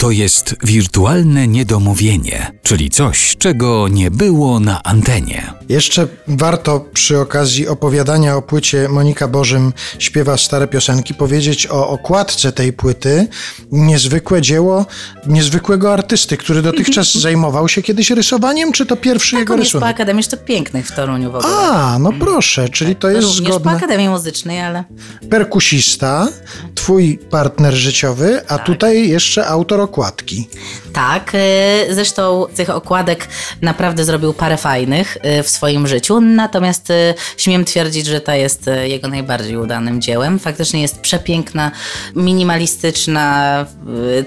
to jest wirtualne niedomówienie, czyli coś, czego nie było na antenie. Jeszcze warto przy okazji opowiadania o płycie Monika Bożym śpiewa stare piosenki powiedzieć o okładce tej płyty. Niezwykłe dzieło niezwykłego artysty, który dotychczas zajmował się kiedyś rysowaniem, czy to pierwszy Tak, jego on jest po rysunek? Akademii Sztuk Pięknych w Toruniu w ogóle. A, no proszę, czyli to jest Również po zgodne. Akademii Muzycznej, ale Perkusista, twój partner życiowy, Tak. a tutaj jeszcze autor okładki. tak. y, Zresztą tych okładek naprawdę zrobił parę fajnych y, w swoim życiu, natomiast y, śmiem twierdzić, że ta jest jego najbardziej udanym dziełem. Faktycznie jest przepiękna, minimalistyczna,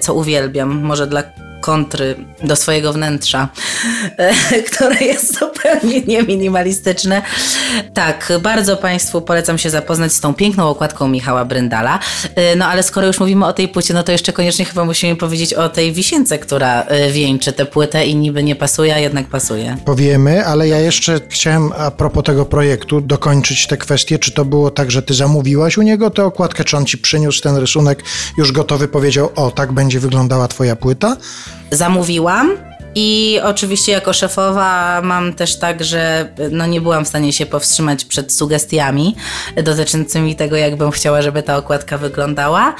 co uwielbiam, może dla kontry do swojego wnętrza, które jest zupełnie nie minimalistyczne. Tak, bardzo Państwu polecam się zapoznać z tą piękną okładką Michała Bryndala. Y, No ale skoro już mówimy o tej płycie, no to jeszcze koniecznie chyba musimy powiedzieć o tej wisience, która y, wieńczy tę płytę i niby nie pasuje, a jednak pasuje. Powiemy, ale ja jeszcze chciałem a propos tego projektu dokończyć tę kwestię. Czy to było tak, że ty zamówiłaś u niego tę okładkę, czy on ci przyniósł ten rysunek już gotowy, powiedział, o, tak będzie wyglądała twoja płyta? Zamówiłam. I oczywiście jako szefowa mam też tak, że no nie byłam w stanie się powstrzymać przed sugestiami dotyczącymi tego, jak bym chciała, żeby ta okładka wyglądała.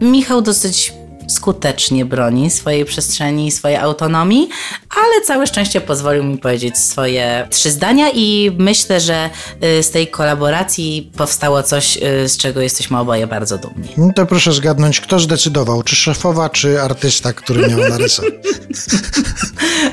Michał dosyć skutecznie broni swojej przestrzeni i swojej autonomii, ale całe szczęście pozwolił mi powiedzieć swoje trzy zdania i myślę, że y, z tej kolaboracji powstało coś, y, z czego jesteśmy oboje bardzo dumni. No to proszę zgadnąć, kto zdecydował, czy szefowa, czy artysta, który miał narysować.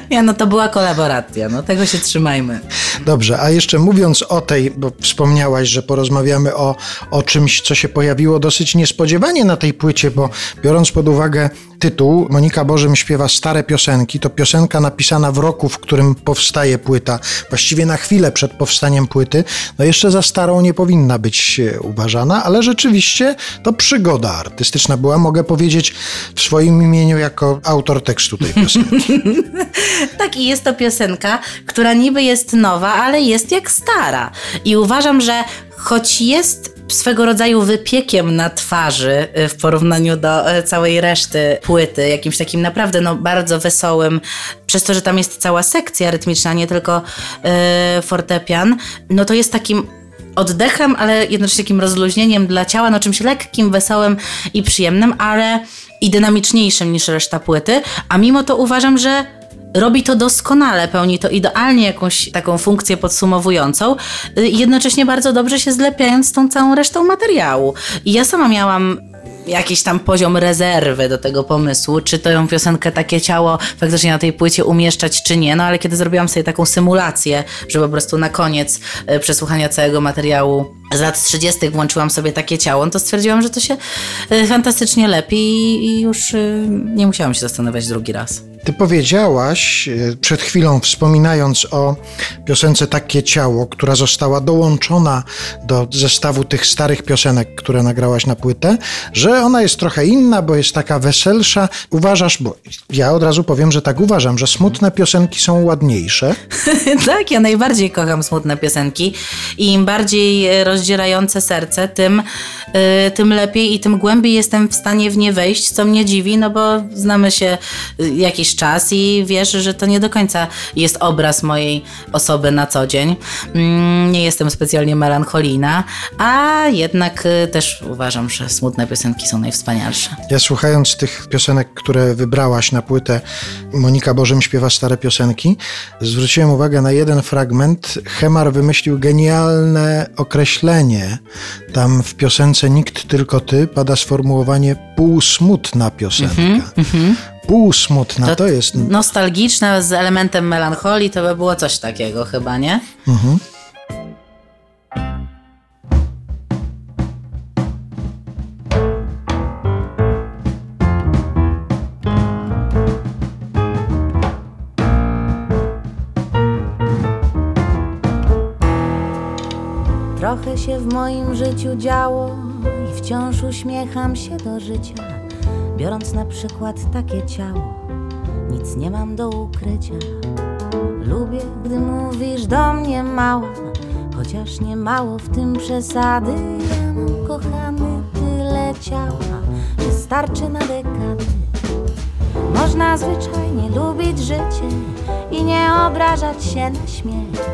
Ja, no to była kolaboracja, no tego się trzymajmy. Dobrze, a jeszcze mówiąc o tej, bo wspomniałaś, że porozmawiamy o, o czymś, co się pojawiło dosyć niespodziewanie na tej płycie, bo biorąc pod uwagę tytuł, Monika Bożym śpiewa stare piosenki, to piosenka napisana w roku, w którym powstaje płyta, właściwie na chwilę przed powstaniem płyty, no jeszcze za starą nie powinna być e, uważana, ale rzeczywiście to przygoda artystyczna była, mogę powiedzieć w swoim imieniu jako autor tekstu tej piosenki. Tak, i jest to piosenka, która niby jest nowa, ale jest jak stara. I uważam, że choć jest swego rodzaju wypiekiem na twarzy y, w porównaniu do y, całej reszty płyty, jakimś takim naprawdę no, bardzo wesołym, przez to, że tam jest cała sekcja rytmiczna, nie tylko y, fortepian, no to jest takim oddechem, ale jednocześnie takim rozluźnieniem dla ciała, no czymś lekkim, wesołym i przyjemnym, ale i dynamiczniejszym niż reszta płyty, a mimo to uważam, że robi to doskonale, pełni to idealnie jakąś taką funkcję podsumowującą, y, jednocześnie bardzo dobrze się zlepiając z tą całą resztą materiału. I ja sama miałam jakiś tam poziom rezerwy do tego pomysłu, czy tę piosenkę takie ciało faktycznie na tej płycie umieszczać, czy nie. No ale kiedy zrobiłam sobie taką symulację, że po prostu na koniec y, przesłuchania całego materiału z lat 30. włączyłam sobie takie ciało, no to stwierdziłam, że to się y, fantastycznie lepi i, już nie musiałam się zastanawiać drugi raz. Ty powiedziałaś e, przed chwilą, wspominając o piosence Takie Ciało, która została dołączona do zestawu tych starych piosenek, które nagrałaś na płytę, że ona jest trochę inna, bo jest taka weselsza. Uważasz, bo ja od razu powiem, że tak uważam, że smutne piosenki są ładniejsze. tak, ja najbardziej kocham smutne piosenki i im bardziej rozdzierające serce, tym, y, tym lepiej i tym głębiej jestem w stanie w nie wejść, co mnie dziwi, no bo znamy się y, jakiś czas i wiesz, że to nie do końca jest obraz mojej osoby na co dzień. Mm, nie jestem specjalnie melancholijna, a jednak y, też uważam, że smutne piosenki są najwspanialsze. Ja słuchając tych piosenek, które wybrałaś na płytę, Monika Bożym śpiewa stare piosenki, zwróciłem uwagę na jeden fragment. Hemar wymyślił genialne określenie. Tam w piosence Nikt tylko ty pada sformułowanie półsmutna piosenka. Półsmutna to, jest. Nostalgiczne z elementem melancholii to by było coś takiego chyba, nie? Trochę się w moim życiu działo i wciąż uśmiecham się do życia, biorąc na przykład takie ciało. Nic nie mam do ukrycia. Lubię, gdy mówisz do mnie mała, chociaż nie mało w tym przesady. Ja mam kochany tyle ciała, że starczy na dekady. Można zwyczajnie lubić życie i nie obrażać się na śmiech,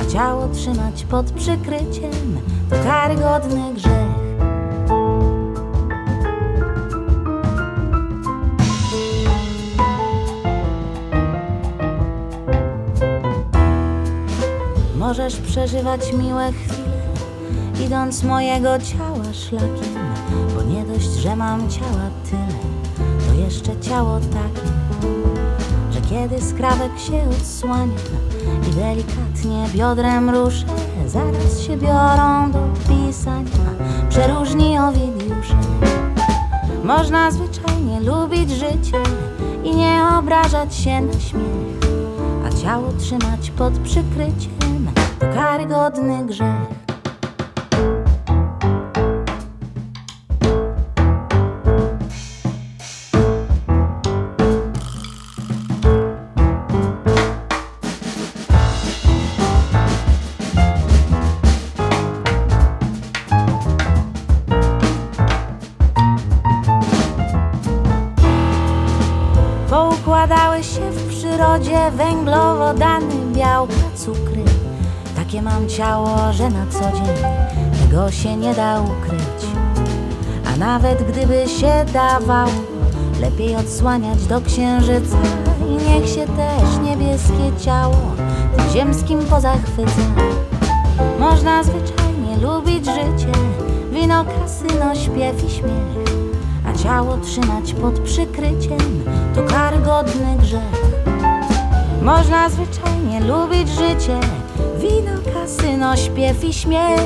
a ciało trzymać pod przykryciem to karygodny grzech. Możesz przeżywać miłe chwile, idąc mojego ciała szlakiem, bo nie dość, że mam ciała tyle, to jeszcze ciało takie, że kiedy skrawek się odsłania i delikatnie biodrem ruszę, zaraz się biorą do pisania przeróżni owidiusze. Można zwyczajnie lubić życie i nie obrażać się na śmiech, a ciało trzymać pod przykryciem to karygodny grzech. Poukładały się w przyrodzie węglowodany, cukry. Takie mam ciało, że na co dzień tego się nie da ukryć. A nawet gdyby się dawało, lepiej odsłaniać do księżyca. I niech się też niebieskie ciało tym ziemskim pozachwyca. Można zwyczajnie lubić życie, wino, kasyno, śpiew i śmiech. A ciało trzymać pod przykryciem to karygodny grzech. Można zwyczajnie lubić życie, wino, kasyno, śpiew i śmiech,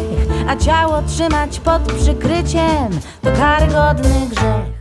a ciało trzymać pod przykryciem to karygodny grzech.